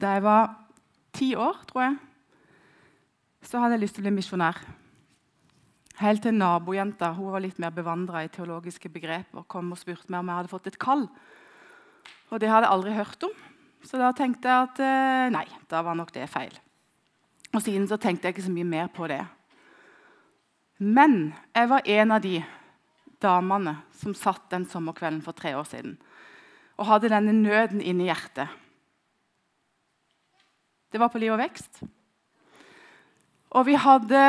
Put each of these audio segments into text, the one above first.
Da jeg var ti år, tror jeg, så hadde jeg lyst til å bli misjonær. Helt til nabojenta hun var litt mer bevandra i teologiske begreper, kom og spurte meg om jeg hadde fått et kall. Og det hadde jeg aldri hørt om. Så da tenkte jeg at eh, nei, da var nok det feil. Og siden så tenkte jeg ikke så mye mer på det. Men jeg var en av de damene som satt den sommerkvelden for tre år siden og hadde denne nøden inni hjertet. Det var på Liv og vekst. Og vi hadde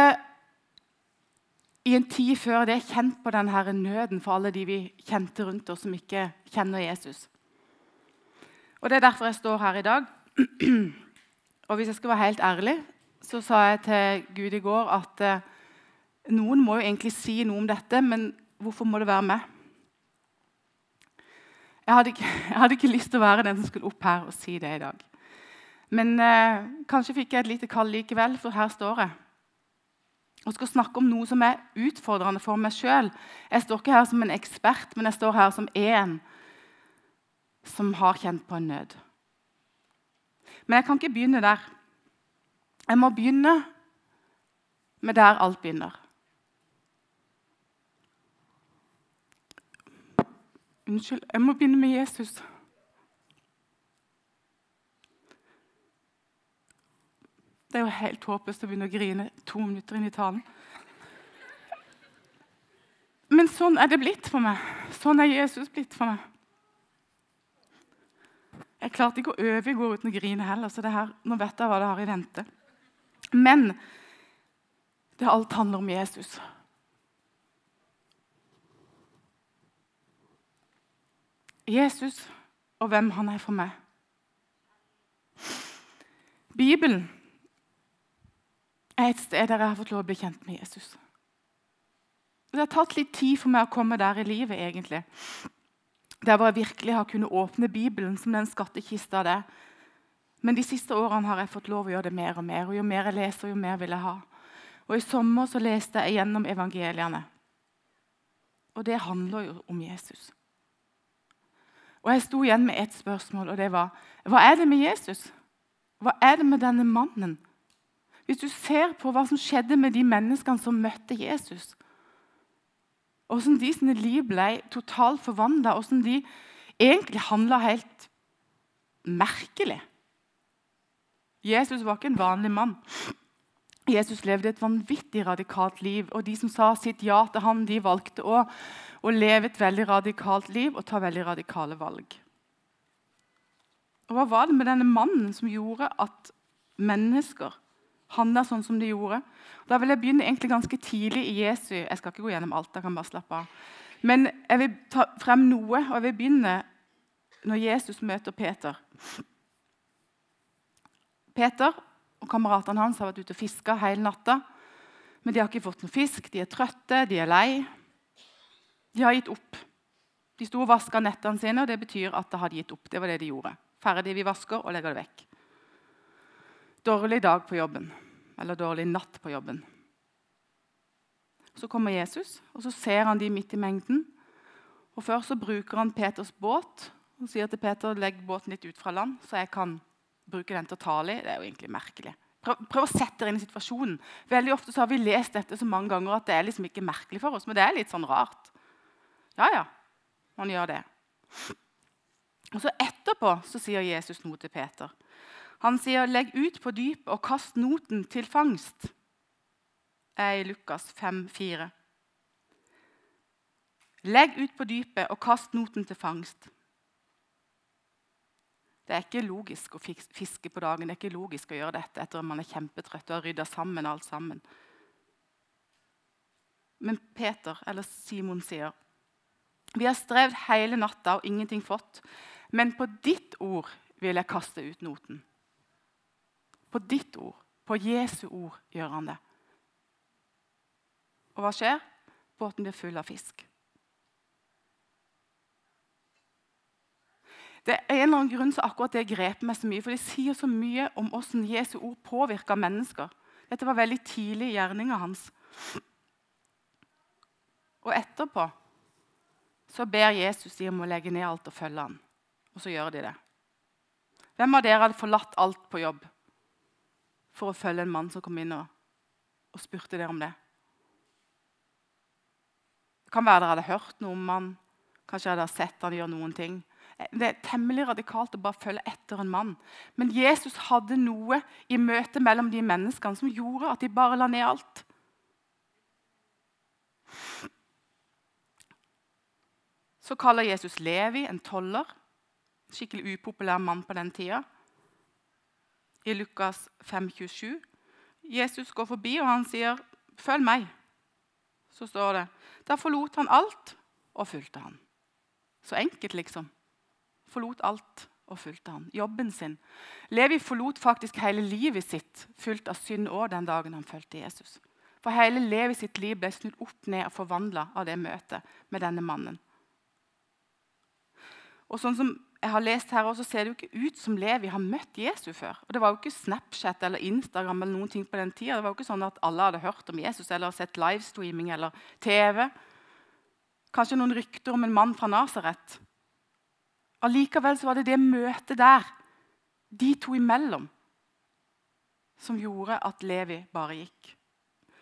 i en tid før det kjent på denne nøden for alle de vi kjente rundt oss som ikke kjenner Jesus. Og Det er derfor jeg står her i dag. Og hvis jeg skal være helt ærlig, så sa jeg til Gud i går at eh, noen må jo egentlig si noe om dette, men hvorfor må det være meg? Jeg hadde, ikke, jeg hadde ikke lyst til å være den som skulle opp her og si det i dag. Men eh, kanskje fikk jeg et lite kall likevel, for her står jeg. Og skal snakke om noe som er utfordrende for meg sjøl. Jeg står ikke her som en ekspert, men jeg står her som én som har kjent på en nød. Men jeg kan ikke begynne der. Jeg må begynne med der alt begynner. Unnskyld, jeg må begynne med Jesus. Det er jo helt håpløst å begynne å grine to minutter inn i talen. Men sånn er det blitt for meg. Sånn er Jesus blitt for meg. Jeg klarte ikke å øve i går uten å grine heller, så her, nå vet jeg hva det har i vente. Men det alt handler om Jesus. Jesus og hvem han er for meg. Bibelen er et sted der jeg har fått lov å bli kjent med Jesus. Det har tatt litt tid for meg å komme der i livet. egentlig. Der hvor jeg virkelig har kunnet åpne Bibelen som den skattkista det Men de siste årene har jeg fått lov å gjøre det mer og mer. og Jo mer jeg leser, jo mer vil jeg ha. Og I sommer så leste jeg gjennom evangeliene. Og det handler jo om Jesus. Og Jeg sto igjen med ett spørsmål, og det var hva er det med Jesus? Hva er det med denne mannen? Hvis du ser på hva som skjedde med de menneskene som møtte Jesus, hvordan de sine liv ble totalt forvandla, hvordan de egentlig handla helt merkelig Jesus var ikke en vanlig mann. Jesus levde et vanvittig radikalt liv, og de som sa sitt ja til ham, de valgte å å leve et veldig radikalt liv og ta veldig radikale valg. Og Hva var det med denne mannen som gjorde at mennesker handla sånn som de gjorde? Da vil jeg begynne egentlig ganske tidlig i Jesu Jeg skal ikke gå gjennom alt. jeg kan bare slappe av. Men jeg vil ta frem noe, og jeg vil begynne når Jesus møter Peter. Peter og kameratene hans har vært ute og fiska hele natta. Men de har ikke fått noe fisk, de er trøtte, de er lei. De har gitt opp. De sto og vaska nettene sine, og det betyr at de hadde gitt opp. Det var det de gjorde. Ferdig, vi vasker og legger det vekk. Dårlig dag på jobben, eller dårlig natt på jobben. Så kommer Jesus, og så ser han de midt i mengden. Og Før så bruker han Peters båt og sier til Peter legg båten litt ut fra land, så jeg kan bruke den til å tale i. Det er jo egentlig merkelig. Prøv, prøv, å sette dere inn i situasjonen. Veldig ofte så har vi lest dette så mange ganger at det er liksom ikke merkelig for oss, men det er litt sånn rart. Ja, ja, man gjør det. Og så Etterpå så sier Jesus noe til Peter. Han sier, 'Legg ut på dypet og kast noten til fangst'. er i Lukas 5, 4. Legg ut på dypet og kast noten til fangst. Det er ikke logisk å fiske på dagen. Det er ikke logisk å gjøre dette etter at man er kjempetrøtt og har rydda sammen alt sammen. Men Peter, eller Simon, sier vi har strevd hele natta og ingenting fått. Men på ditt ord vil jeg kaste ut noten. På ditt ord, på Jesu ord, gjør han det. Og hva skjer? Båten blir full av fisk. Det er en eller annen grunn så akkurat det grep meg så mye, for det sier så mye om hvordan Jesu ord påvirker mennesker. Dette var veldig tidlig i gjerninga hans. Og etterpå så ber Jesus dem om å legge ned alt og følge ham. Og så gjør de det. Hvem av dere hadde forlatt alt på jobb for å følge en mann som kom inn og, og spurte dere om det? Det kan være dere hadde hørt noe om han, kanskje dere hadde sett han gjøre noen ting. Det er temmelig radikalt å bare følge etter en mann. Men Jesus hadde noe i møtet mellom de menneskene som gjorde at de bare la ned alt. Så kaller Jesus Levi en toller. Skikkelig upopulær mann på den tida. I Lukas 5, 27. Jesus går forbi, og han sier, 'Følg meg.' Så står det. Da forlot han alt og fulgte han. Så enkelt, liksom. Forlot alt og fulgte han. Jobben sin. Levi forlot faktisk hele livet sitt fullt av synd òg den dagen han fulgte Jesus. For hele Levi sitt liv ble snudd opp ned og forvandla av det møtet med denne mannen. Og sånn som jeg har lest her også, ser det jo ikke ut som Levi har møtt Jesus før. Og Det var jo ikke Snapchat eller Instagram eller noen ting på den tida. Det var jo ikke sånn at alle hadde hørt om Jesus eller sett livestreaming eller TV. Kanskje noen rykter om en mann fra Nasaret. Allikevel var det det møtet der, de to imellom, som gjorde at Levi bare gikk.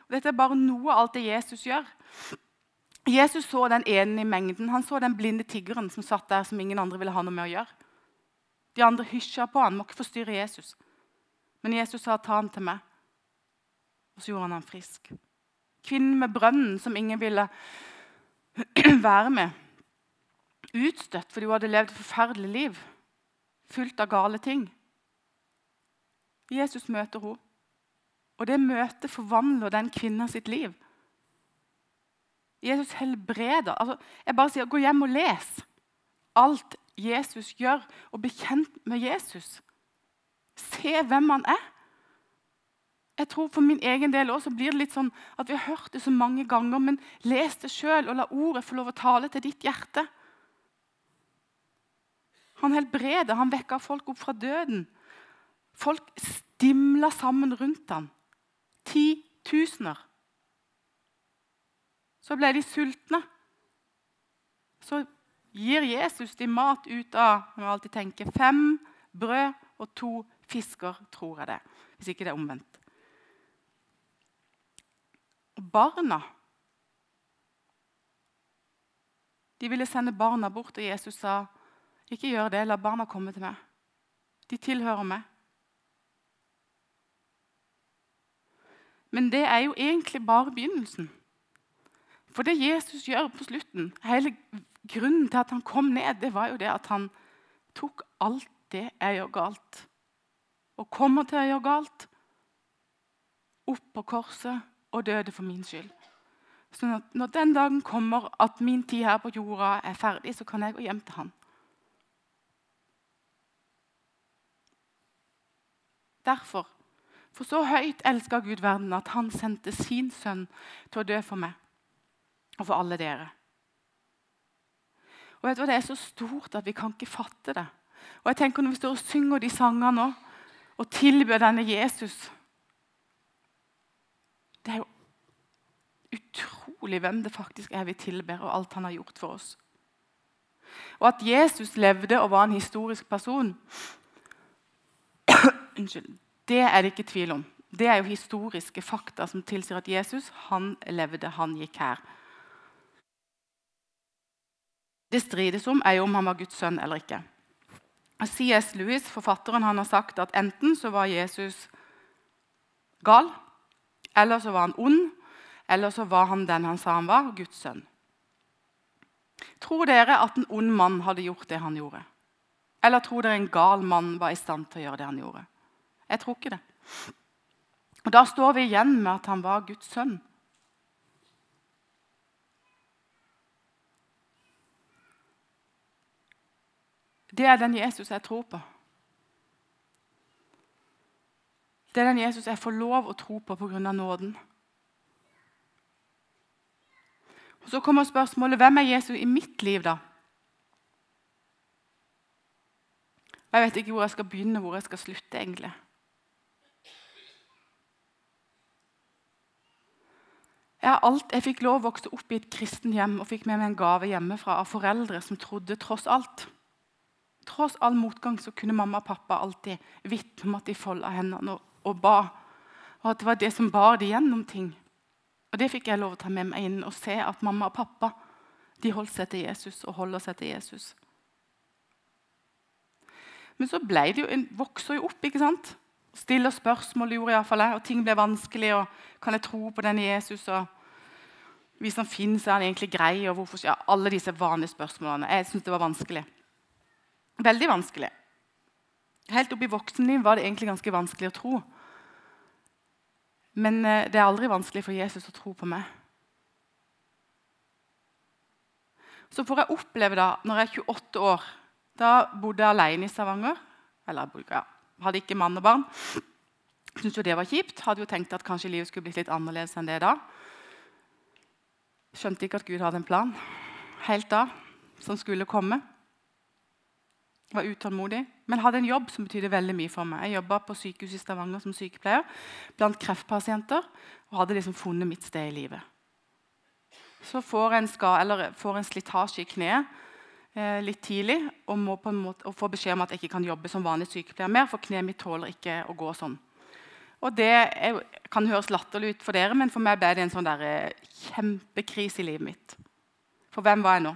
Og dette er bare noe av alt det Jesus gjør. Jesus så den ene i mengden. Han så den blinde tiggeren som satt der som ingen andre ville ha noe med å gjøre. De andre hysja på han, må ikke forstyrre Jesus. Men Jesus sa 'ta han til meg', og så gjorde han han frisk. Kvinnen med brønnen som ingen ville være med. Utstøtt fordi hun hadde levd et forferdelig liv, fullt av gale ting. Jesus møter henne, og det møtet forvandler den kvinna liv. Jesus helbreder. Altså, jeg bare sier, Gå hjem og les alt Jesus gjør, og bli kjent med Jesus. Se hvem han er. Jeg tror For min egen del også blir det litt sånn at vi har hørt det så mange ganger, men les det sjøl og la ordet få lov å tale til ditt hjerte. Han helbreder, han vekker folk opp fra døden. Folk stimler sammen rundt ham. Titusener. Så ble de sultne. Så gir Jesus de mat ut av jeg alltid tenker, fem brød og to fisker, tror jeg det. Hvis ikke det er omvendt. Og barna De ville sende barna bort, og Jesus sa, 'Ikke gjør det, la barna komme til meg.' De tilhører meg. Men det er jo egentlig bare begynnelsen. For det Jesus gjør på slutten, hele grunnen til at han kom ned, det var jo det at han tok alt det jeg gjør galt, og kommer til å gjøre galt, opp på korset og døde for min skyld. Så når, når den dagen kommer at min tid her på jorda er ferdig, så kan jeg gå hjem til han. Derfor, for så høyt elska Gud verden at han sendte sin sønn til å dø for meg og for alle dere. Og vet du hva, Det er så stort at vi kan ikke fatte det. Og jeg tenker Når vi står og synger de sangene nå, og tilbyr denne Jesus Det er jo utrolig hvem det faktisk er vi tilber, og alt han har gjort for oss. Og at Jesus levde og var en historisk person, Unnskyld, det er det ikke tvil om. Det er jo historiske fakta som tilsier at Jesus han levde, han gikk her det strides om, er jo om han var Guds sønn eller ikke. C.S. Lewis, forfatteren, han har sagt at enten så var Jesus gal, eller så var han ond, eller så var han den han sa han var, Guds sønn. Tror dere at en ond mann hadde gjort det han gjorde? Eller tror dere en gal mann var i stand til å gjøre det han gjorde? Jeg tror ikke det. Og Da står vi igjen med at han var Guds sønn. Det er den Jesus jeg tror på. Det er den Jesus jeg får lov å tro på pga. nåden. Og Så kommer spørsmålet hvem er Jesus i mitt liv, da? Jeg vet ikke hvor jeg skal begynne, hvor jeg skal slutte. egentlig. Jeg, alt, jeg fikk lov å vokse opp i et kristent hjem og fikk med meg en gave hjemmefra av foreldre som trodde tross alt. Tross all motgang så kunne mamma og pappa alltid vitne om at de folda hendene og, og ba. Og at det var det som bar de gjennom ting. Og Det fikk jeg lov å ta med meg inn og se at mamma og pappa de holdt seg til Jesus og holder seg til Jesus. Men så ble det jo, en vokser jo opp. ikke sant? Stiller spørsmål gjorde iallfall jeg, og ting ble vanskelig. og Kan jeg tro på denne Jesus? og Hvis han finnes, er han egentlig grei? og hvorfor, ja, Alle disse vanlige spørsmålene. Jeg syntes det var vanskelig. Veldig vanskelig. Helt opp i voksenliv var det egentlig ganske vanskelig å tro. Men eh, det er aldri vanskelig for Jesus å tro på meg. Så får jeg oppleve da, når jeg er 28 år Da bodde jeg alene i Stavanger. Eller ja, hadde ikke mann og barn. Syntes jo det var kjipt. Hadde jo tenkt at kanskje livet skulle blitt litt annerledes enn det da. Skjønte ikke at Gud hadde en plan helt da, som skulle komme. Var utålmodig, men hadde en jobb som betydde veldig mye for meg. Jeg jobba på sykehuset i Stavanger som sykepleier blant kreftpasienter og hadde liksom funnet mitt sted i livet. Så får en, en slitasje i kneet eh, litt tidlig og, må på en måte, og får beskjed om at jeg ikke kan jobbe som vanlig sykepleier mer, for kneet mitt tåler ikke å gå sånn. Og Det er, kan høres latterlig ut for dere, men for meg ble det en sånn der, eh, kjempekrise i livet mitt. For hvem var jeg nå?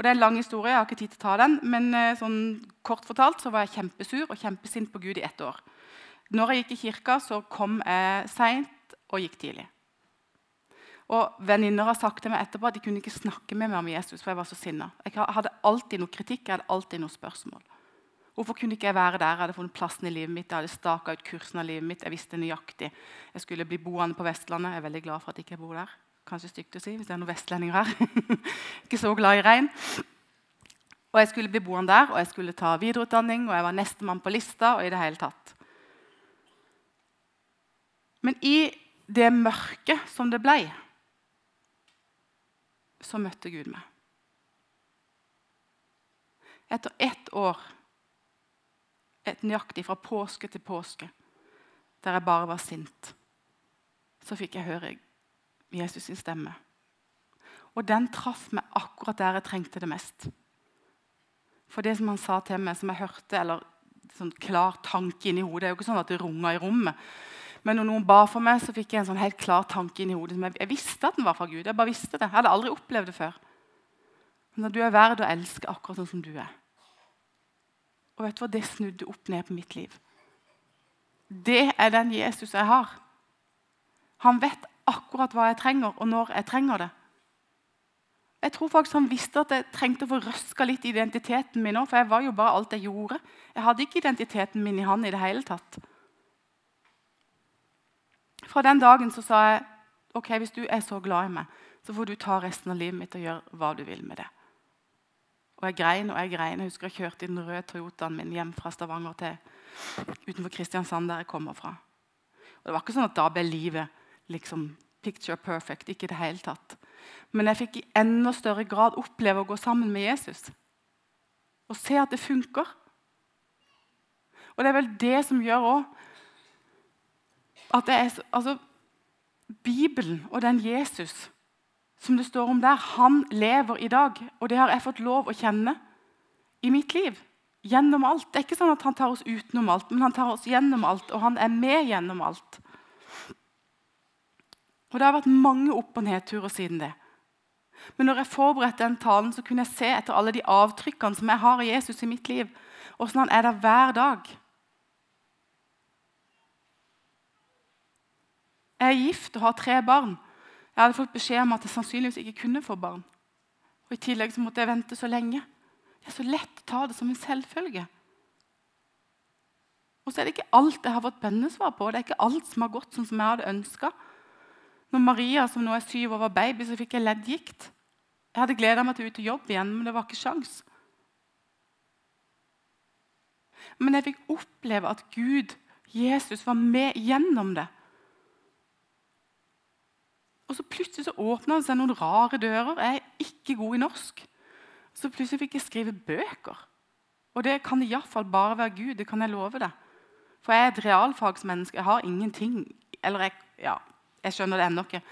Og Det er en lang historie, jeg har ikke tid til å ta den, men eh, sånn, kort fortalt så var jeg kjempesur og kjempesint på Gud i ett år. Når jeg gikk i kirka, så kom jeg seint og gikk tidlig. Og Venninner har sagt til meg etterpå at de kunne ikke snakke med meg om Jesus. for Jeg var så sinna. Jeg hadde alltid noe kritikk jeg hadde alltid noe spørsmål. Hvorfor kunne ikke jeg være der? Jeg hadde funnet plassen i livet mitt, jeg hadde staka ut kursen av livet mitt. Jeg visste nøyaktig. Jeg skulle bli boende på Vestlandet. Jeg er veldig glad for at jeg ikke bor der. Kanskje stygt å si hvis det er noen vestlendinger her. ikke så glad i regn. Og Jeg skulle bli boende der, og jeg skulle ta videreutdanning, og jeg var nestemann på lista. og i det hele tatt. Men i det mørket som det ble, så møtte Gud meg. Etter ett år, et nøyaktig fra påske til påske, der jeg bare var sint, så fikk jeg høre Jesus sin stemme. Og den traff meg akkurat der jeg trengte det mest. For det som han sa til meg, som jeg hørte, eller sånn klar tanke inni hodet Det er jo ikke sånn at det runga i rommet. Men når noen ba for meg, så fikk jeg en sånn helt klar tanke inni hodet. Jeg, jeg, visste at den var fra Gud. Jeg bare visste det. Jeg hadde aldri opplevd det før. At du er verd å elske akkurat sånn som du er. Og vet du hva? Det snudde opp ned på mitt liv. Det er den Jesus jeg har. Han vet akkurat hva jeg trenger, og når jeg trenger det. Jeg tror faktisk Han visste at jeg trengte å få røska litt identiteten min òg, for jeg var jo bare alt jeg gjorde. Jeg hadde ikke identiteten min i han i det hele tatt. Fra den dagen så sa jeg ok, hvis du er så glad i meg, så får du ta resten av livet mitt og gjøre hva du vil med det. Og jeg grein og jeg grein. Jeg husker jeg kjørte i den røde Toyotaen min hjem fra Stavanger til utenfor Kristiansand, der jeg kommer fra. Og Det var ikke sånn at da ble livet liksom picture perfect. Ikke i det hele tatt. Men jeg fikk i enda større grad oppleve å gå sammen med Jesus. Og se at det funker. Og det er vel det som gjør også at det er, altså, Bibelen og den Jesus som det står om der, han lever i dag. Og det har jeg fått lov å kjenne i mitt liv. Gjennom alt. Det er ikke sånn at han tar oss utenom alt, men han tar oss gjennom alt, og han er med gjennom alt. Og Det har vært mange opp- og nedturer siden det. Men når jeg forberedte den talen, så kunne jeg se etter alle de avtrykkene som jeg har i Jesus i mitt liv, åssen han er der hver dag. Jeg er gift og har tre barn. Jeg hadde fått beskjed om at jeg sannsynligvis ikke kunne få barn. Og I tillegg så måtte jeg vente så lenge. Det er så lett å ta det som en selvfølge. Og så er det ikke alt jeg har fått bønnesvar på. Det er ikke alt som har gått sånn som jeg hadde ønska. Når Maria, som nå er syv år, var baby, så fikk jeg leddgikt. Jeg hadde gleda meg til å ut og jobbe igjen, men det var ikke sjans. Men jeg fikk oppleve at Gud, Jesus, var med gjennom det. Og så plutselig så åpna det seg noen rare dører. Jeg er ikke god i norsk. Så plutselig fikk jeg skrive bøker. Og det kan iallfall bare være Gud. det kan jeg love deg. For jeg er et realfagsmenneske. Jeg har ingenting Eller jeg, ja, jeg skjønner det ennå ikke.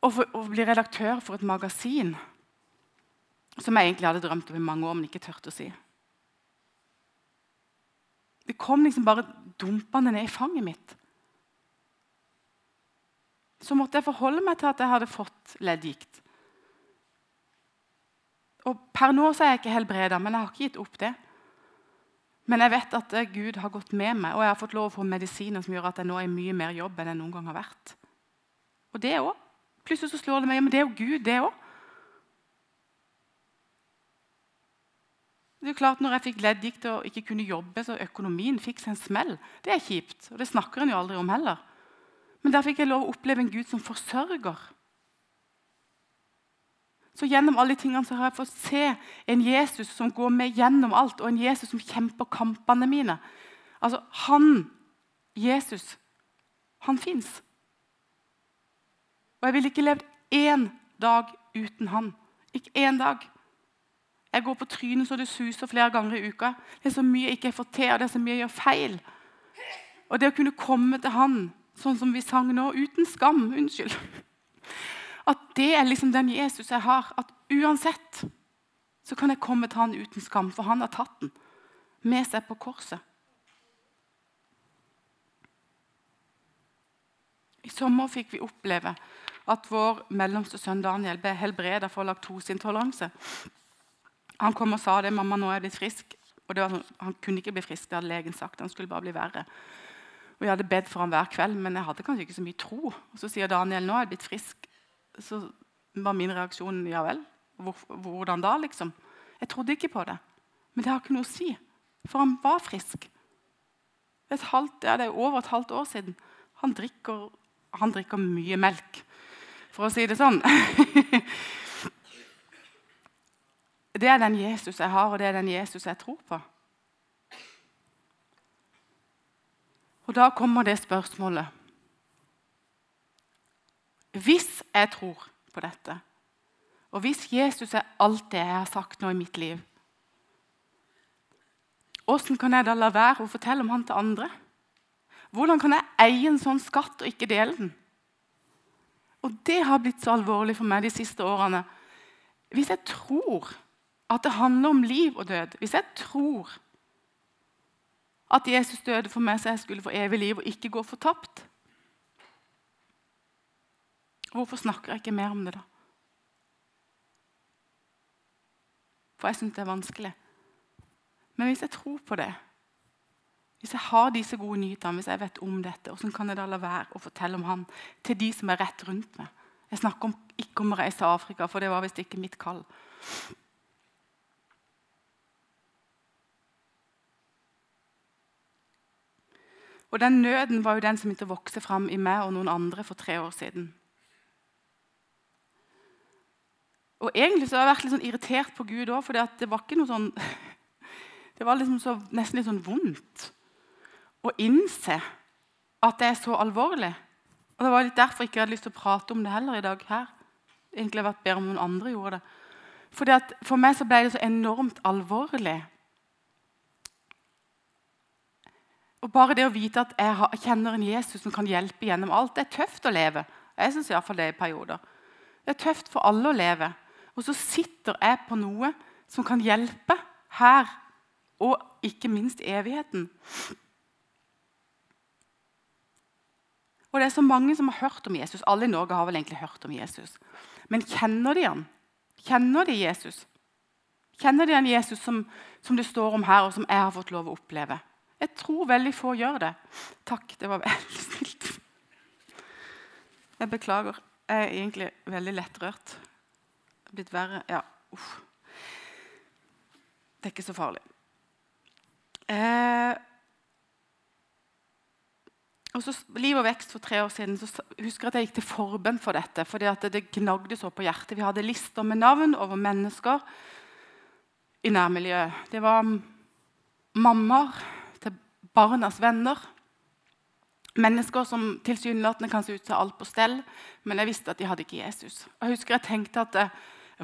Å bli redaktør for et magasin som jeg egentlig hadde drømt om i mange år, men ikke turte å si. Det kom liksom bare dumpende ned i fanget mitt. Så måtte jeg forholde meg til at jeg hadde fått leddgikt. Og Per nå er jeg ikke helbreda, men jeg har ikke gitt opp det. Men jeg vet at Gud har gått med meg, og jeg har fått lov å få medisiner som gjør at jeg nå er mye mer jobb enn jeg noen gang har vært. Og det òg. Plutselig så slår det meg ja, men det er jo Gud, det òg. Det er jo klart Når jeg fikk leddgikt og ikke kunne jobbe, så økonomien fikk seg en smell. Det er kjipt, og det snakker en jo aldri om heller. Men der fikk jeg lov å oppleve en Gud som forsørger. Så gjennom alle tingene så har jeg fått se en Jesus som går med gjennom alt, og en Jesus som kjemper kampene mine. Altså, han, Jesus, han fins. Og jeg ville ikke levd én dag uten han. Ikke én dag. Jeg går på trynet så det suser flere ganger i uka. Det er så mye jeg ikke får til, og det er så mye jeg gjør feil. Og det å kunne komme til han, sånn som vi sang nå, uten skam Unnskyld. At det er liksom den Jesus jeg har. At uansett så kan jeg komme til han uten skam, for han har tatt den med seg på korset. I sommer fikk vi oppleve at vår mellomste sønn Daniel ble helbreda for laktoseintoleranse. Han kom og sa det. 'Mamma, nå er jeg blitt frisk.' Og sånn, Han kunne ikke bli frisk, det hadde legen sagt. Han skulle bare bli verre. Og Jeg hadde bedt for ham hver kveld, men jeg hadde kanskje ikke så mye tro. Og Så sier Daniel 'nå er jeg blitt frisk'. Så var min reaksjon 'ja vel'. Hvordan da, liksom? Jeg trodde ikke på det. Men det har ikke noe å si, for han var frisk. Halvt, ja, det er over et halvt år siden. Han drikker, han drikker mye melk for å si det sånn. Det er den Jesus jeg har, og det er den Jesus jeg tror på. Og da kommer det spørsmålet Hvis jeg tror på dette, og hvis Jesus er alt det jeg har sagt nå i mitt liv, hvordan kan jeg da la være å fortelle om han til andre? Hvordan kan jeg eie en sånn skatt og ikke dele den? Og det har blitt så alvorlig for meg de siste årene. Hvis jeg tror at det handler om liv og død, hvis jeg tror at Jesus døde for meg så jeg skulle få evig liv og ikke gå fortapt Hvorfor snakker jeg ikke mer om det, da? For jeg syns det er vanskelig. Men hvis jeg tror på det, hvis jeg har disse gode nyhetene, hvis jeg vet om dette, hvordan kan jeg da la være å fortelle om han til de som er rett rundt meg? Jeg snakker om, ikke om å reise til Afrika, for det var visst ikke mitt kall. Og Den nøden var jo den som begynte å vokse fram i meg og noen andre for tre år siden. Og Egentlig så har jeg vært litt sånn irritert på Gud òg, for det var ikke noe sånn Det var liksom så, nesten litt sånn vondt å innse at det er så alvorlig. Og Det var litt derfor jeg ikke hadde lyst til å prate om det heller i dag her. Egentlig vært bedre om noen andre gjorde det. Fordi at For meg så ble det så enormt alvorlig. Og Bare det å vite at jeg, kjenner en Jesus som kan hjelpe gjennom alt, det er tøft å leve. Jeg synes hvert fall det i perioder. Det er tøft for alle å leve. Og så sitter jeg på noe som kan hjelpe her, og ikke minst evigheten. Og det er så mange som har hørt om Jesus. Alle i Norge har vel egentlig hørt om Jesus. Men kjenner de han? Kjenner de Jesus? Kjenner de han Jesus som, som, det står om her, og som jeg har fått lov å oppleve? Jeg tror veldig få gjør det. Takk, det var veldig snilt. Jeg beklager. Jeg er egentlig veldig lettrørt. Det blitt verre Ja, uff. Det er ikke så farlig. Eh, og så Liv og vekst for tre år siden så husker jeg at jeg gikk til forbønn for dette. fordi det gnagde så på hjertet. Vi hadde lister med navn over mennesker i nærmiljøet. Det var mammaer til barnas venner. Mennesker som tilsynelatende kan se ut til alt på stell, men jeg visste at de hadde ikke Jesus. Jeg husker jeg tenkte at eh,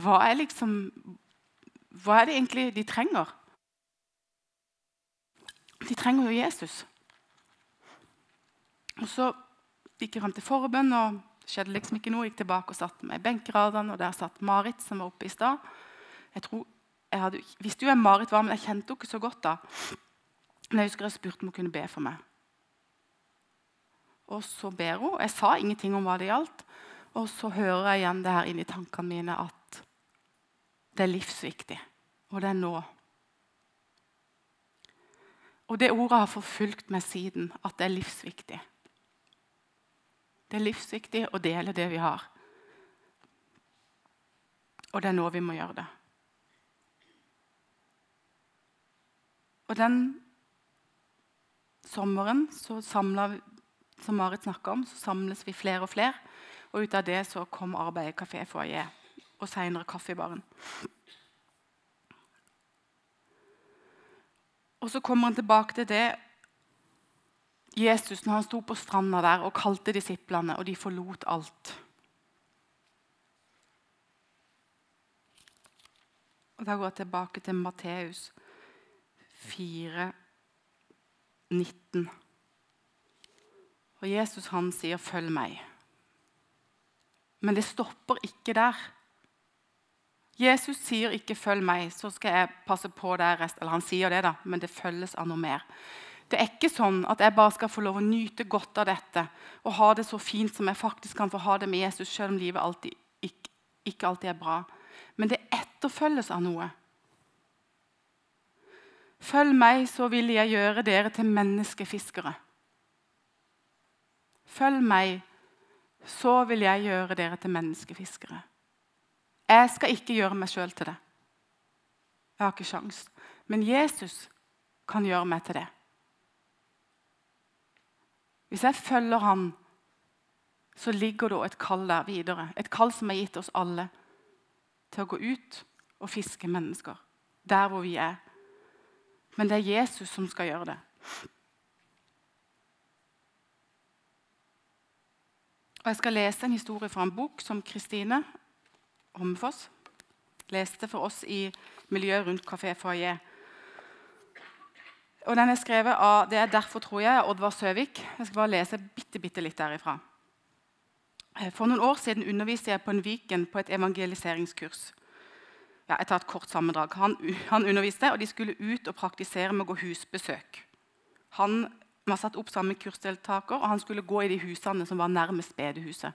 hva er, liksom, hva er det egentlig de trenger? De trenger jo Jesus. Og Så gikk jeg fram til forbønn, og det skjedde liksom ikke noe. Jeg gikk tilbake og satte meg i benkeradene, og der satt Marit, som var oppe i stad. Jeg tror, jeg hadde, visste jo hvem Marit var, men jeg kjente henne ikke så godt da. Men jeg husker jeg spurte om hun kunne be for meg. Og så ber hun. Jeg sa ingenting om hva det gjaldt. Og så hører jeg igjen det her inni tankene mine at det er livsviktig. Og det er nå. Og det ordet har forfulgt meg siden, at det er livsviktig. Det er livsviktig å dele det vi har. Og det er nå vi må gjøre det. Og den sommeren så samla som Marit snakka om, så samles vi flere og flere. Og ut av det så kom arbeidet Kafé Foyer og seinere Kaffebaren. Og så kommer han tilbake til det Jesus når han sto på stranda der og kalte disiplene, og de forlot alt. Og Da går jeg tilbake til Matteus 4, 19. Og Jesus han sier 'følg meg'. Men det stopper ikke der. Jesus sier ikke 'følg meg', så skal jeg passe på det resten. Eller han sier det, da, men det følges av noe mer. Det er ikke sånn at jeg bare skal få lov å nyte godt av dette og ha det så fint som jeg faktisk kan få ha det med Jesus, selv om livet alltid, ikke, ikke alltid er bra. Men det etterfølges av noe. Følg meg, så vil jeg gjøre dere til menneskefiskere. Følg meg, så vil jeg gjøre dere til menneskefiskere. Jeg skal ikke gjøre meg sjøl til det. Jeg har ikke sjans. Men Jesus kan gjøre meg til det. Hvis jeg følger ham, så ligger det et kall der videre. Et kall som er gitt oss alle til å gå ut og fiske mennesker der hvor vi er. Men det er Jesus som skal gjøre det. Og Jeg skal lese en historie fra en bok som Kristine Hommefoss leste for oss i miljøet rundt Kafé Foyer. Og den er skrevet av det er derfor, tror jeg, Oddvar Søvik. Jeg skal bare lese bitte, bitte litt derifra. For noen år siden underviste jeg på en Viken på et evangeliseringskurs. Ja, jeg tar et kort sammendrag. Han, han, underviste, og de skulle ut og praktisere med å gå husbesøk. Han var satt opp sammen med kursdeltaker, og han skulle gå i de husene som var nærmest bedehuset.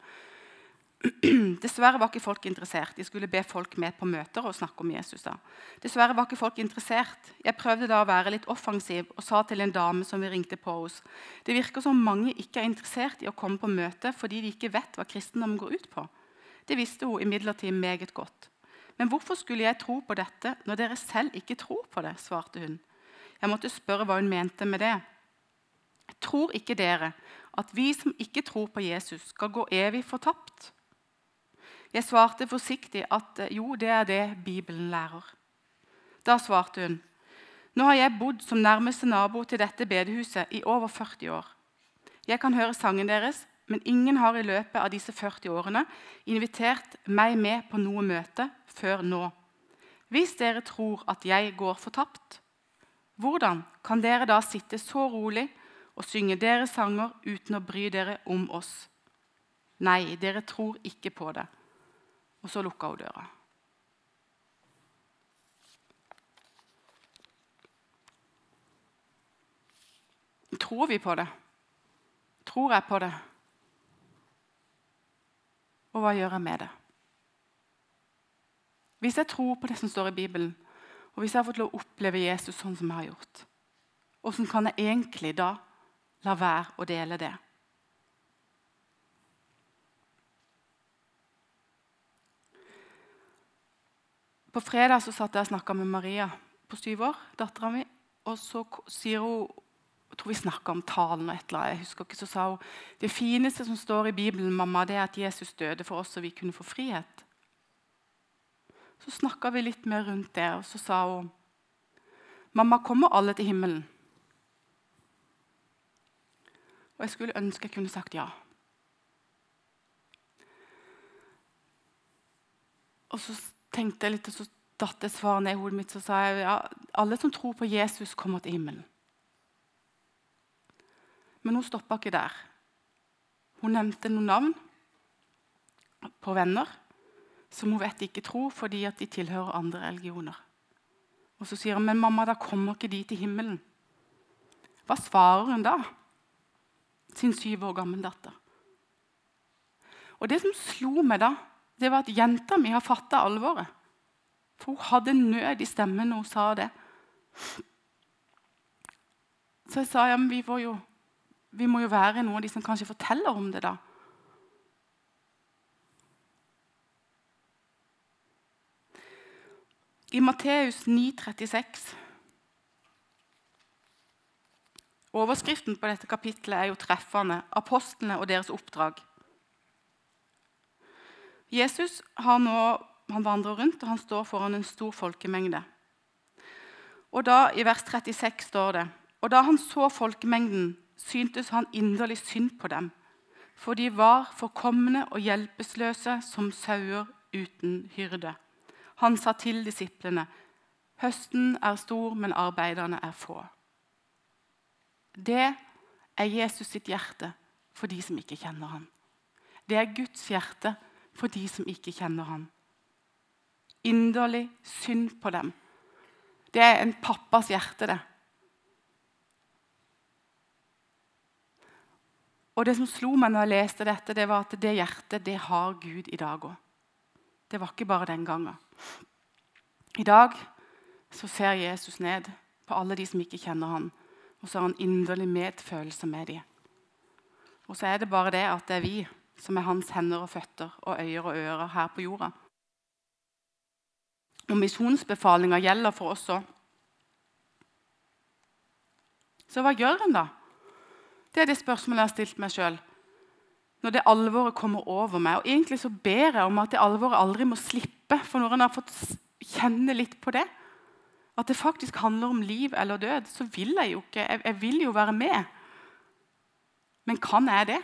Dessverre var ikke folk interessert. De skulle be folk med på møter og snakke om Jesus. da. Dessverre var ikke folk interessert. Jeg prøvde da å være litt offensiv og sa til en dame som vi ringte på hos Det virker som mange ikke er interessert i å komme på møte fordi de ikke vet hva kristendom går ut på. Det visste hun imidlertid meget godt. Men hvorfor skulle jeg tro på dette når dere selv ikke tror på det? svarte hun. Jeg måtte spørre hva hun mente med det. Tror ikke dere at vi som ikke tror på Jesus, skal gå evig fortapt? Jeg svarte forsiktig at eh, jo, det er det Bibelen lærer. Da svarte hun nå har jeg bodd som nærmeste nabo til dette bedehuset i over 40 år. Jeg kan høre sangen deres, men ingen har i løpet av disse 40 årene invitert meg med på noe møte før nå. Hvis dere tror at jeg går fortapt, hvordan kan dere da sitte så rolig og synge deres sanger uten å bry dere om oss? Nei, dere tror ikke på det. Og så lukka hun døra. Tror vi på det? Tror jeg på det? Og hva gjør jeg med det? Hvis jeg tror på det som står i Bibelen, og hvis jeg har fått lov å oppleve Jesus sånn som jeg har gjort, hvordan kan jeg egentlig da la være å dele det? På fredag så satt jeg og snakka med Maria på syv år, dattera mi. Og så sier hun jeg tror vi snakka om talen og et eller annet. jeg husker ikke, Så sa hun det fineste som står i Bibelen, mamma, det er at Jesus døde for oss, så vi kunne få frihet. Så snakka vi litt mer rundt det, og så sa hun mamma, kommer alle til himmelen? Og jeg skulle ønske jeg kunne sagt ja. Og så tenkte jeg litt, og så datt et svar ned i hodet mitt. Så sa jeg ja, alle som tror på Jesus, kommer til himmelen. Men hun stoppa ikke der. Hun nevnte noen navn på venner som hun vet ikke tror fordi at de tilhører andre religioner. Og Så sier hun men mamma, da kommer ikke de til himmelen. Hva svarer hun da? Sin syv år gamle datter. Og Det som slo meg da, det var at jenta mi har fatta alvoret. For hun hadde nød i stemmen når hun sa det. Så jeg sa ja, men vi, jo, vi må jo være noen av de som kanskje forteller om det. da. I Matteus 9,36 Overskriften på dette kapitlet er jo treffende 'Apostlene og deres oppdrag'. Jesus nå, vandrer rundt og han står foran en stor folkemengde. Og da, I vers 36 står det Og da han så folkemengden, syntes han inderlig synd på dem, for de var forkomne og hjelpeløse som sauer uten hyrde. Han sa til disiplene.: Høsten er stor, men arbeiderne er få. Det er Jesus sitt hjerte for de som ikke kjenner ham. Det er Guds hjerte for de som ikke kjenner ham. Inderlig synd på dem. Det er en pappas hjerte, det. Og Det som slo meg når jeg leste dette, det var at det hjertet det har Gud i dag òg. Det var ikke bare den gangen. I dag så ser Jesus ned på alle de som ikke kjenner ham, og så har han inderlig medfølelse med dem. Og så er det bare det at det er vi som er hans hender og føtter og øyer og ører her på jorda. Og misjonsbefalinga gjelder for oss òg. Så hva gjør en da? Det er det spørsmålet jeg har stilt meg sjøl. Når det alvoret kommer over meg. Og Egentlig så ber jeg om at det alvoret aldri må slippe. For når en har fått kjenne litt på det, at det faktisk handler om liv eller død, så vil jeg jo ikke Jeg, jeg vil jo være med. Men kan jeg det?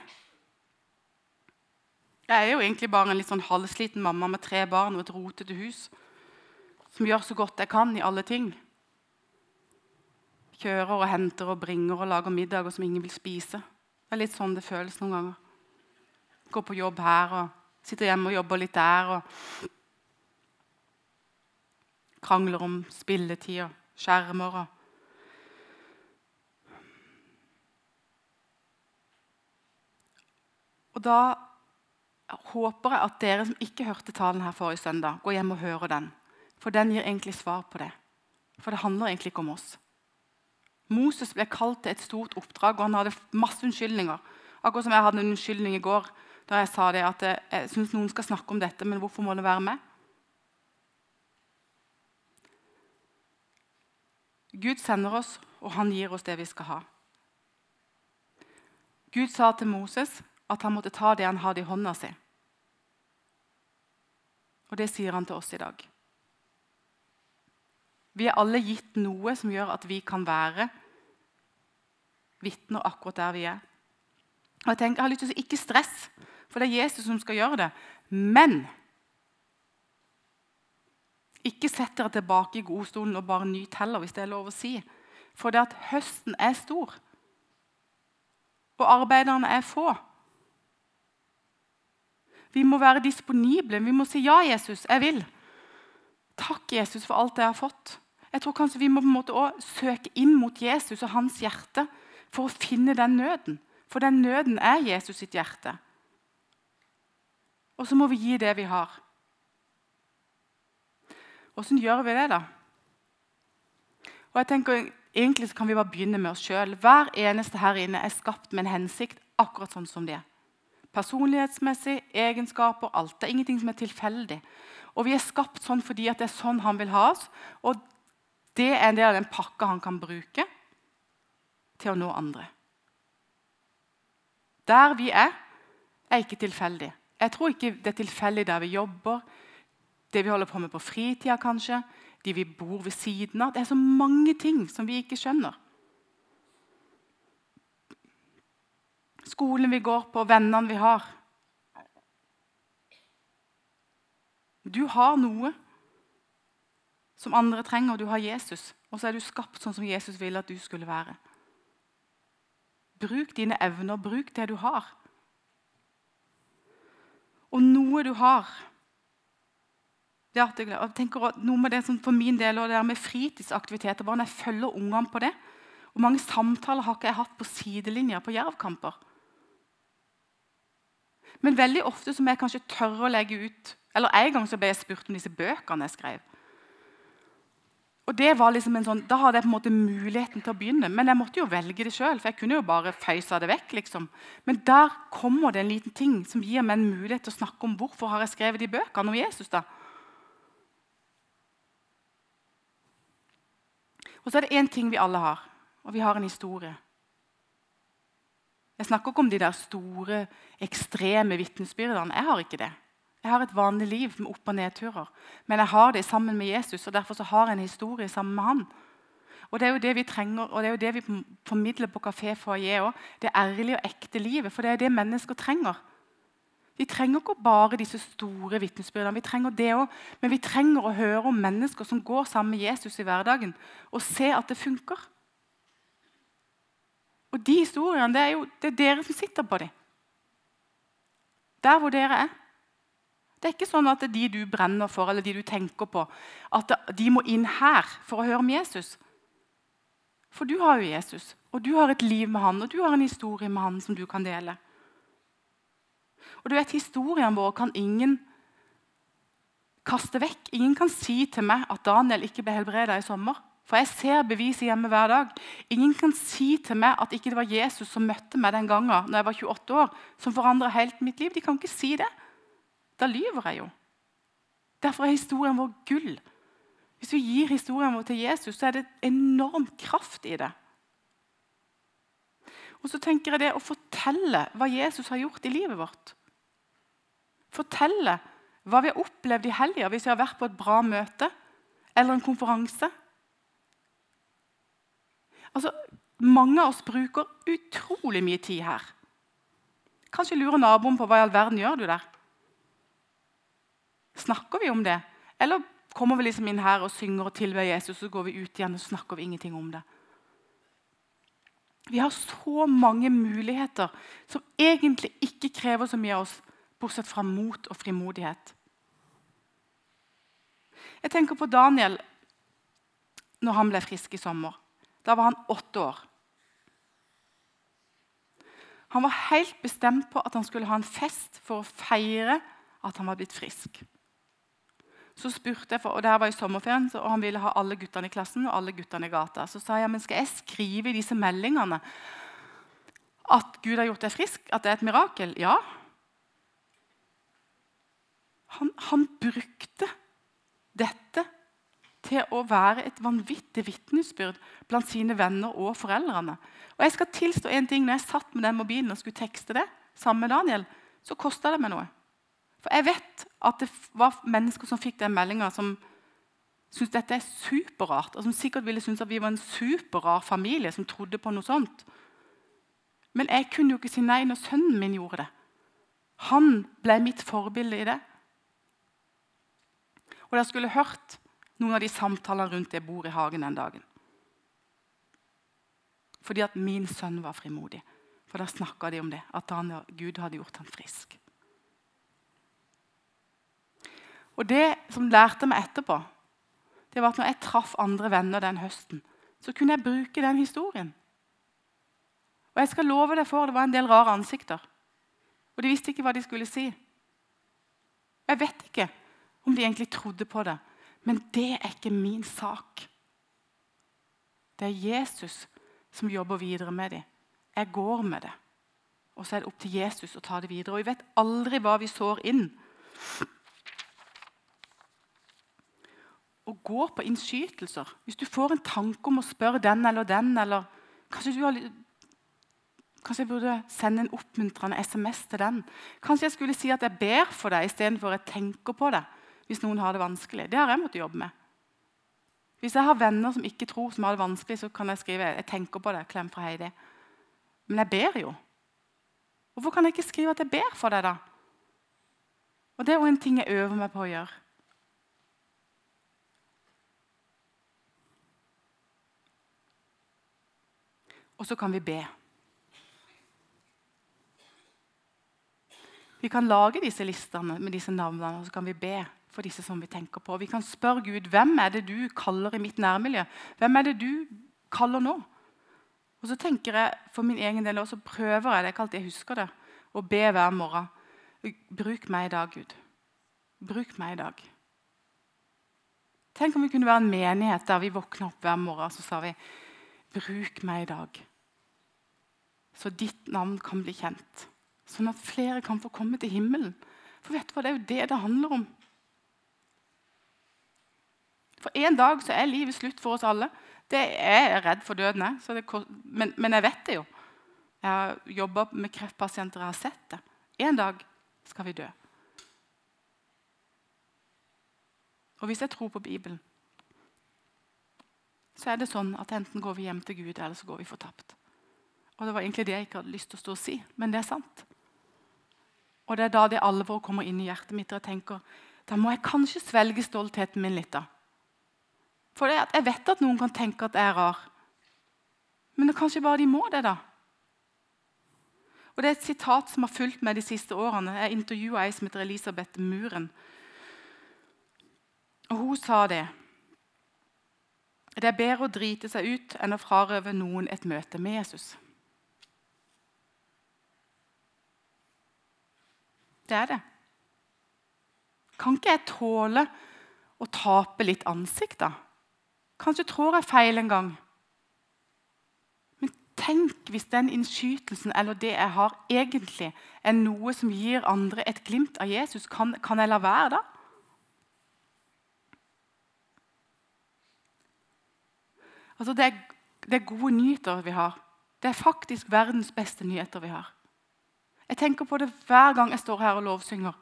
Jeg er jo egentlig bare en litt sånn halvsliten mamma med tre barn og et rotete hus som gjør så godt jeg kan i alle ting. Kjører og henter og bringer og lager middager som ingen vil spise. Det er litt sånn det føles noen ganger. Går på jobb her og sitter hjemme og jobber litt der. og Krangler om spilletid og skjermer. og Og da håper jeg at dere som ikke hørte talen her forrige søndag, går hjem og hører den. For den gir egentlig svar på det. For det handler egentlig ikke om oss. Moses ble kalt til et stort oppdrag, og han hadde masse unnskyldninger. Akkurat som jeg hadde en unnskyldning i går da jeg sa det at jeg syns noen skal snakke om dette, men hvorfor må det være med? Gud sender oss, og han gir oss det vi skal ha. Gud sa til Moses at han måtte ta det han hadde i hånda si. Og det sier han til oss i dag. Vi er alle gitt noe som gjør at vi kan være vitner akkurat der vi er. Og jeg, tenker, jeg har lyst til å si Ikke stress, for det er Jesus som skal gjøre det. Men ikke sett dere tilbake i godstolen og bare nyt heller, hvis det er lov å si. For det at høsten er stor, og arbeiderne er få. Vi må være disponible. Vi må si 'Ja, Jesus, jeg vil'. Takk, Jesus, for alt jeg har fått. Jeg tror kanskje Vi må på en måte også søke inn mot Jesus og hans hjerte for å finne den nøden. For den nøden er Jesus sitt hjerte. Og så må vi gi det vi har. Åssen gjør vi det, da? Og jeg tenker, Egentlig kan vi bare begynne med oss sjøl. Hver eneste her inne er skapt med en hensikt, akkurat sånn som de er. Personlighetsmessig, egenskaper, alt. Det er ingenting som er tilfeldig. Og vi er skapt sånn fordi det er sånn han vil ha oss. Og det er en del av den pakka han kan bruke til å nå andre. Der vi er, er ikke tilfeldig. Jeg tror ikke det er tilfeldig der vi jobber, det vi holder på med på fritida kanskje, de vi bor ved siden av. Det er så mange ting som vi ikke skjønner. Skolen vi går på, vennene vi har. Du har noe som andre trenger. og Du har Jesus, og så er du skapt sånn som Jesus ville at du skulle være. Bruk dine evner, bruk det du har. Og noe du har, det at jeg, tenker noe med det som For min del og det der med fritidsaktiviteter, bare når jeg følger ungene på det Hvor mange samtaler har ikke jeg hatt på sidelinjer på jervkamper? Men veldig ofte som jeg kanskje tør å legge ut Eller En gang så ble jeg spurt om disse bøkene jeg skrev. Og det var liksom en sånn, Da hadde jeg på en måte muligheten til å begynne, men jeg måtte jo velge det sjøl. For jeg kunne jo bare føysa det vekk. liksom. Men der kommer det en liten ting som gir meg en mulighet til å snakke om hvorfor har jeg skrevet de bøkene om Jesus. da. Og så er det én ting vi alle har, og vi har en historie. Jeg snakker ikke om de der store, ekstreme vitnesbyrdene. Jeg har ikke det. Jeg har et vanlig liv med opp- og nedturer. Men jeg har det sammen med Jesus, og derfor har jeg en historie sammen med han. Og Det er jo det vi trenger, og det er jo det vi formidler på Kafé Foyer òg. Det ærlige og ekte livet. For det er det mennesker trenger. Vi trenger ikke bare disse store vitnesbyrdene, vi trenger det også, men vi trenger å høre om mennesker som går sammen med Jesus i hverdagen, og se at det funker. Og de historiene, det er jo det er dere som sitter på dem. Der hvor dere er. Det er ikke sånn at det er de du brenner for, eller de du tenker på, at de må inn her for å høre om Jesus. For du har jo Jesus, og du har et liv med han, og du har en historie med han som du kan dele. Og du vet, Historien vår kan ingen kaste vekk. Ingen kan si til meg at Daniel ikke ble helbreda i sommer. For jeg ser beviset hjemme hver dag. Ingen kan si til meg at ikke det var Jesus som møtte meg den gangen når jeg var 28 år, som forandra helt mitt liv. De kan ikke si det. Da lyver jeg jo. Derfor er historien vår gull. Hvis vi gir historien vår til Jesus, så er det enorm kraft i det. Og så tenker jeg det å fortelle hva Jesus har gjort i livet vårt. Fortelle hva vi har opplevd i helga hvis vi har vært på et bra møte eller en konferanse. Altså, Mange av oss bruker utrolig mye tid her. Kanskje lurer naboen på hva i all verden gjør du der? Snakker vi om det? Eller kommer vi liksom inn her og synger og tilber Jesus, så går vi ut igjen og snakker vi ingenting om det? Vi har så mange muligheter som egentlig ikke krever så mye av oss, bortsett fra mot og frimodighet. Jeg tenker på Daniel når han ble frisk i sommer. Da var han åtte år. Han var helt bestemt på at han skulle ha en fest for å feire at han var blitt frisk. Så spurte jeg, for, og det var i sommerferien, og Han ville ha alle guttene i klassen og alle guttene i gata. Så sa jeg men skal jeg skrive i disse meldingene at Gud har gjort deg frisk? At det er et mirakel? Ja. Han, han brukte dette til å være et vanvittig vitnesbyrd blant sine venner og foreldrene. Og jeg skal tilstå en ting, når jeg satt med den mobilen og skulle tekste det, sammen med Daniel, så kosta det meg noe. For jeg vet at det var mennesker som fikk den meldinga, som syntes dette er superrart, og som sikkert ville synes at vi var en superrar familie som trodde på noe sånt. Men jeg kunne jo ikke si nei når sønnen min gjorde det. Han ble mitt forbilde i det. Og dere skulle hørt noen av de samtalene rundt det bordet i hagen den dagen. Fordi at min sønn var frimodig. For da snakka de om det, at han, Gud hadde gjort ham frisk. Og Det som lærte meg etterpå, det var at når jeg traff andre venner den høsten, så kunne jeg bruke den historien. Og jeg skal love deg for, Det var en del rare ansikter. Og de visste ikke hva de skulle si. Jeg vet ikke om de egentlig trodde på det. Men det er ikke min sak. Det er Jesus som jobber videre med dem. Jeg går med det. Og så er det opp til Jesus å ta det videre. Og vi vet aldri hva vi sår inn. Å gå på innskytelser Hvis du får en tanke om å spørre den eller den eller Kanskje, har, kanskje jeg burde sende en oppmuntrende SMS til den? Kanskje jeg skulle si at jeg ber for deg istedenfor at jeg tenker på det hvis noen har det vanskelig. Det har jeg måttet jobbe med. Hvis jeg har venner som ikke tror, som har det vanskelig, så kan jeg skrive jeg tenker på det, klem fra Heidi. Men jeg ber jo. Hvorfor kan jeg ikke skrive at jeg ber for deg, da? Og Det er jo en ting jeg øver meg på å gjøre. Og så kan vi be. Vi kan lage disse listene med disse navnene, og så kan vi be for disse som vi tenker på. Vi kan spørre Gud hvem er det du kaller i mitt nærmiljø. Hvem er det du kaller nå? Og så tenker jeg for min egen del også, prøver jeg det, ikke alltid jeg husker det, å be hver morgen. Bruk meg i dag, Gud. Bruk meg i dag. Tenk om vi kunne være en menighet der vi våkner opp hver morgen så sa vi, bruk meg i dag. Så ditt navn kan bli kjent. Sånn at flere kan få komme til himmelen. For vet du hva, det er jo det det handler om. For en dag så er livet slutt for oss alle. Det er jeg redd for døden, jeg. Men, men, jeg vet det jo. Jeg har jobba med kreftpasienter, jeg har sett det. En dag skal vi dø. Og hvis jeg tror på Bibelen, så er det sånn at enten går vi hjem til Gud, eller så går vi fortapt. Og Det var egentlig det jeg ikke hadde lyst til å stå og si, men det er sant. Og det er da det alvoret kommer inn i hjertet mitt, og jeg tenker da må jeg kanskje svelge stoltheten min litt. da. For jeg vet at noen kan tenke at jeg er rar, men det er kanskje bare de må det, da. Og Det er et sitat som har fulgt meg de siste årene. Jeg intervjua ei som heter Elisabeth Muren. Og Hun sa det. Det er bedre å drite seg ut enn å frarøve noen et møte med Jesus. Det er det. Kan ikke jeg tåle å tape litt ansikt, da? Kanskje trår jeg feil en gang. Men tenk hvis den innskytelsen eller det jeg har, egentlig er noe som gir andre et glimt av Jesus. Kan, kan jeg la være da? Altså, det, er, det er gode nyheter vi har. Det er faktisk verdens beste nyheter vi har. Jeg tenker på det hver gang jeg står her og lovsynger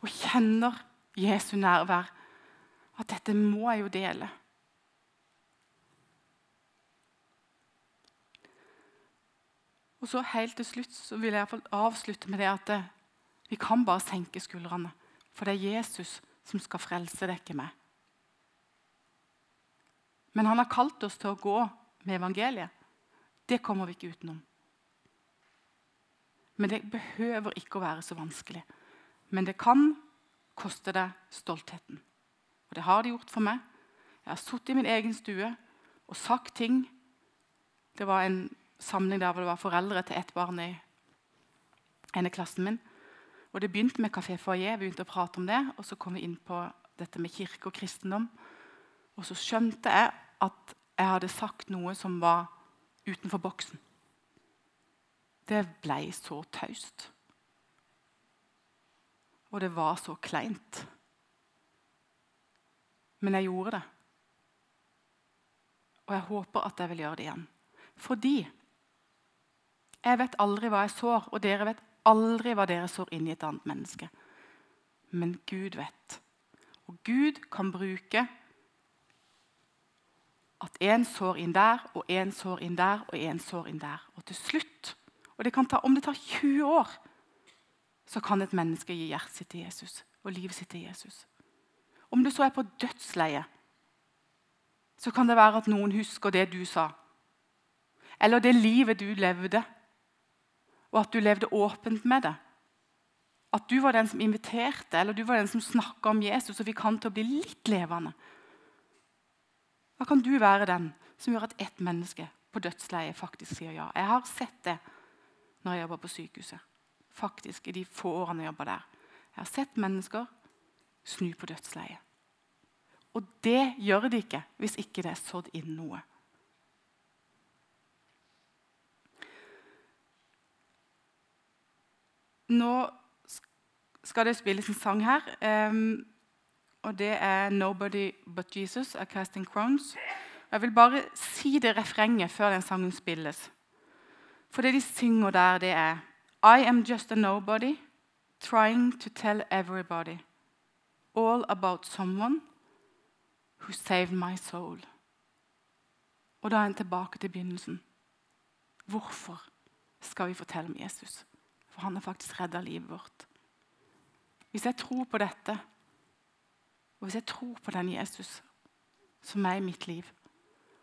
og kjenner Jesu nærvær. At dette må jeg jo dele. Og så helt til slutt så vil jeg avslutte med det at det, vi kan bare senke skuldrene. For det er Jesus som skal frelse deg, ikke meg. Men han har kalt oss til å gå med evangeliet. Det kommer vi ikke utenom. Men det behøver ikke å være så vanskelig. Men det kan koste deg stoltheten. Og det har det gjort for meg. Jeg har sittet i min egen stue og sagt ting. Det var en samling der hvor det var foreldre til ett barn i ene klassen min. Og Det begynte med Kafé Foyer, vi begynte å prate om det, og så kom vi inn på dette med kirke og kristendom. Og så skjønte jeg at jeg hadde sagt noe som var utenfor boksen. Det ble så taust. Og det var så kleint. Men jeg gjorde det. Og jeg håper at jeg vil gjøre det igjen. Fordi jeg vet aldri hva jeg sår, og dere vet aldri hva dere sår inn i et annet menneske. Men Gud vet. Og Gud kan bruke at én sår inn der, og én sår inn der, og én sår inn der. Og til slutt, og det ta, om det tar 20 år, så kan et menneske gi hjertet sitt til Jesus og livet sitt til Jesus. Om du så er på dødsleiet, så kan det være at noen husker det du sa. Eller det livet du levde, og at du levde åpent med det. At du var den som inviterte, eller du var den som snakka om Jesus og fikk han til å bli litt levende. Da kan du være den som gjør at ett menneske på dødsleiet faktisk sier ja. Jeg har sett det når jeg jobber på sykehuset. Faktisk i de få årene jeg jobber der. Jeg har sett mennesker snu på dødsleiet. Og det gjør de ikke hvis ikke det er sådd inn noe. Nå skal det spilles en sang her. Um, og det er 'Nobody But Jesus' av Casting Crowns. Jeg vil bare si det refrenget før den sangen spilles. For det de synger der, det er I am just a nobody trying to tell everybody all about someone who saved my soul. Og da er en tilbake til begynnelsen. Hvorfor skal vi fortelle om Jesus? For han har faktisk redda livet vårt. Hvis jeg tror på dette, og hvis jeg tror på den Jesus som er i mitt liv,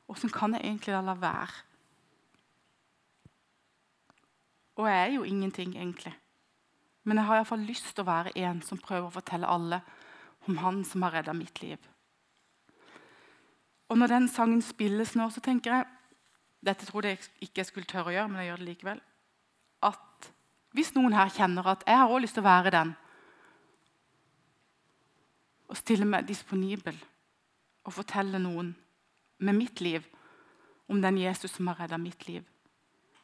hvordan kan jeg egentlig da la være? Og jeg er jo ingenting, egentlig. Men jeg har iallfall lyst til å være en som prøver å fortelle alle om Han som har redda mitt liv. Og Når den sangen spilles nå, så tenker jeg Dette trodde jeg ikke jeg skulle tørre å gjøre, men jeg gjør det likevel. Hvis noen her kjenner at jeg har også lyst til å være den, og stille meg disponibel og fortelle noen med mitt liv om den Jesus som har redda mitt liv,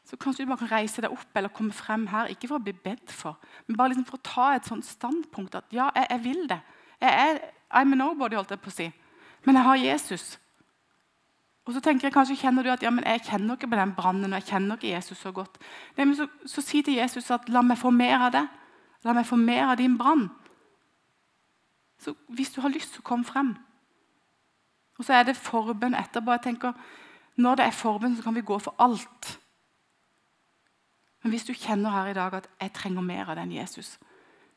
så kanskje du bare kan reise deg opp eller komme frem her, ikke for å bli bedt for, men bare liksom for å ta et sånt standpunkt at ja, jeg, jeg vil det. Jeg er, I'm a nobody, holdt jeg på å si. Men jeg har Jesus. Og så tenker jeg, Kanskje kjenner du at ja, men jeg kjenner ikke på den brannen og jeg kjenner ikke Jesus så godt. Nei, men så, så si til Jesus at la meg få mer av det. La meg få mer av din brann. Så Hvis du har lyst, så kom frem. Og så er det forbønn etterpå. jeg tenker, Når det er forbønn, så kan vi gå for alt. Men hvis du kjenner her i dag at 'jeg trenger mer av den Jesus',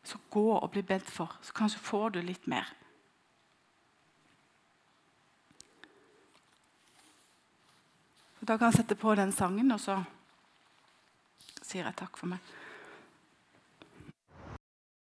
så gå og bli bedt for. Så kanskje får du litt mer. Da kan jeg sette på den sangen, og så sier jeg takk for meg.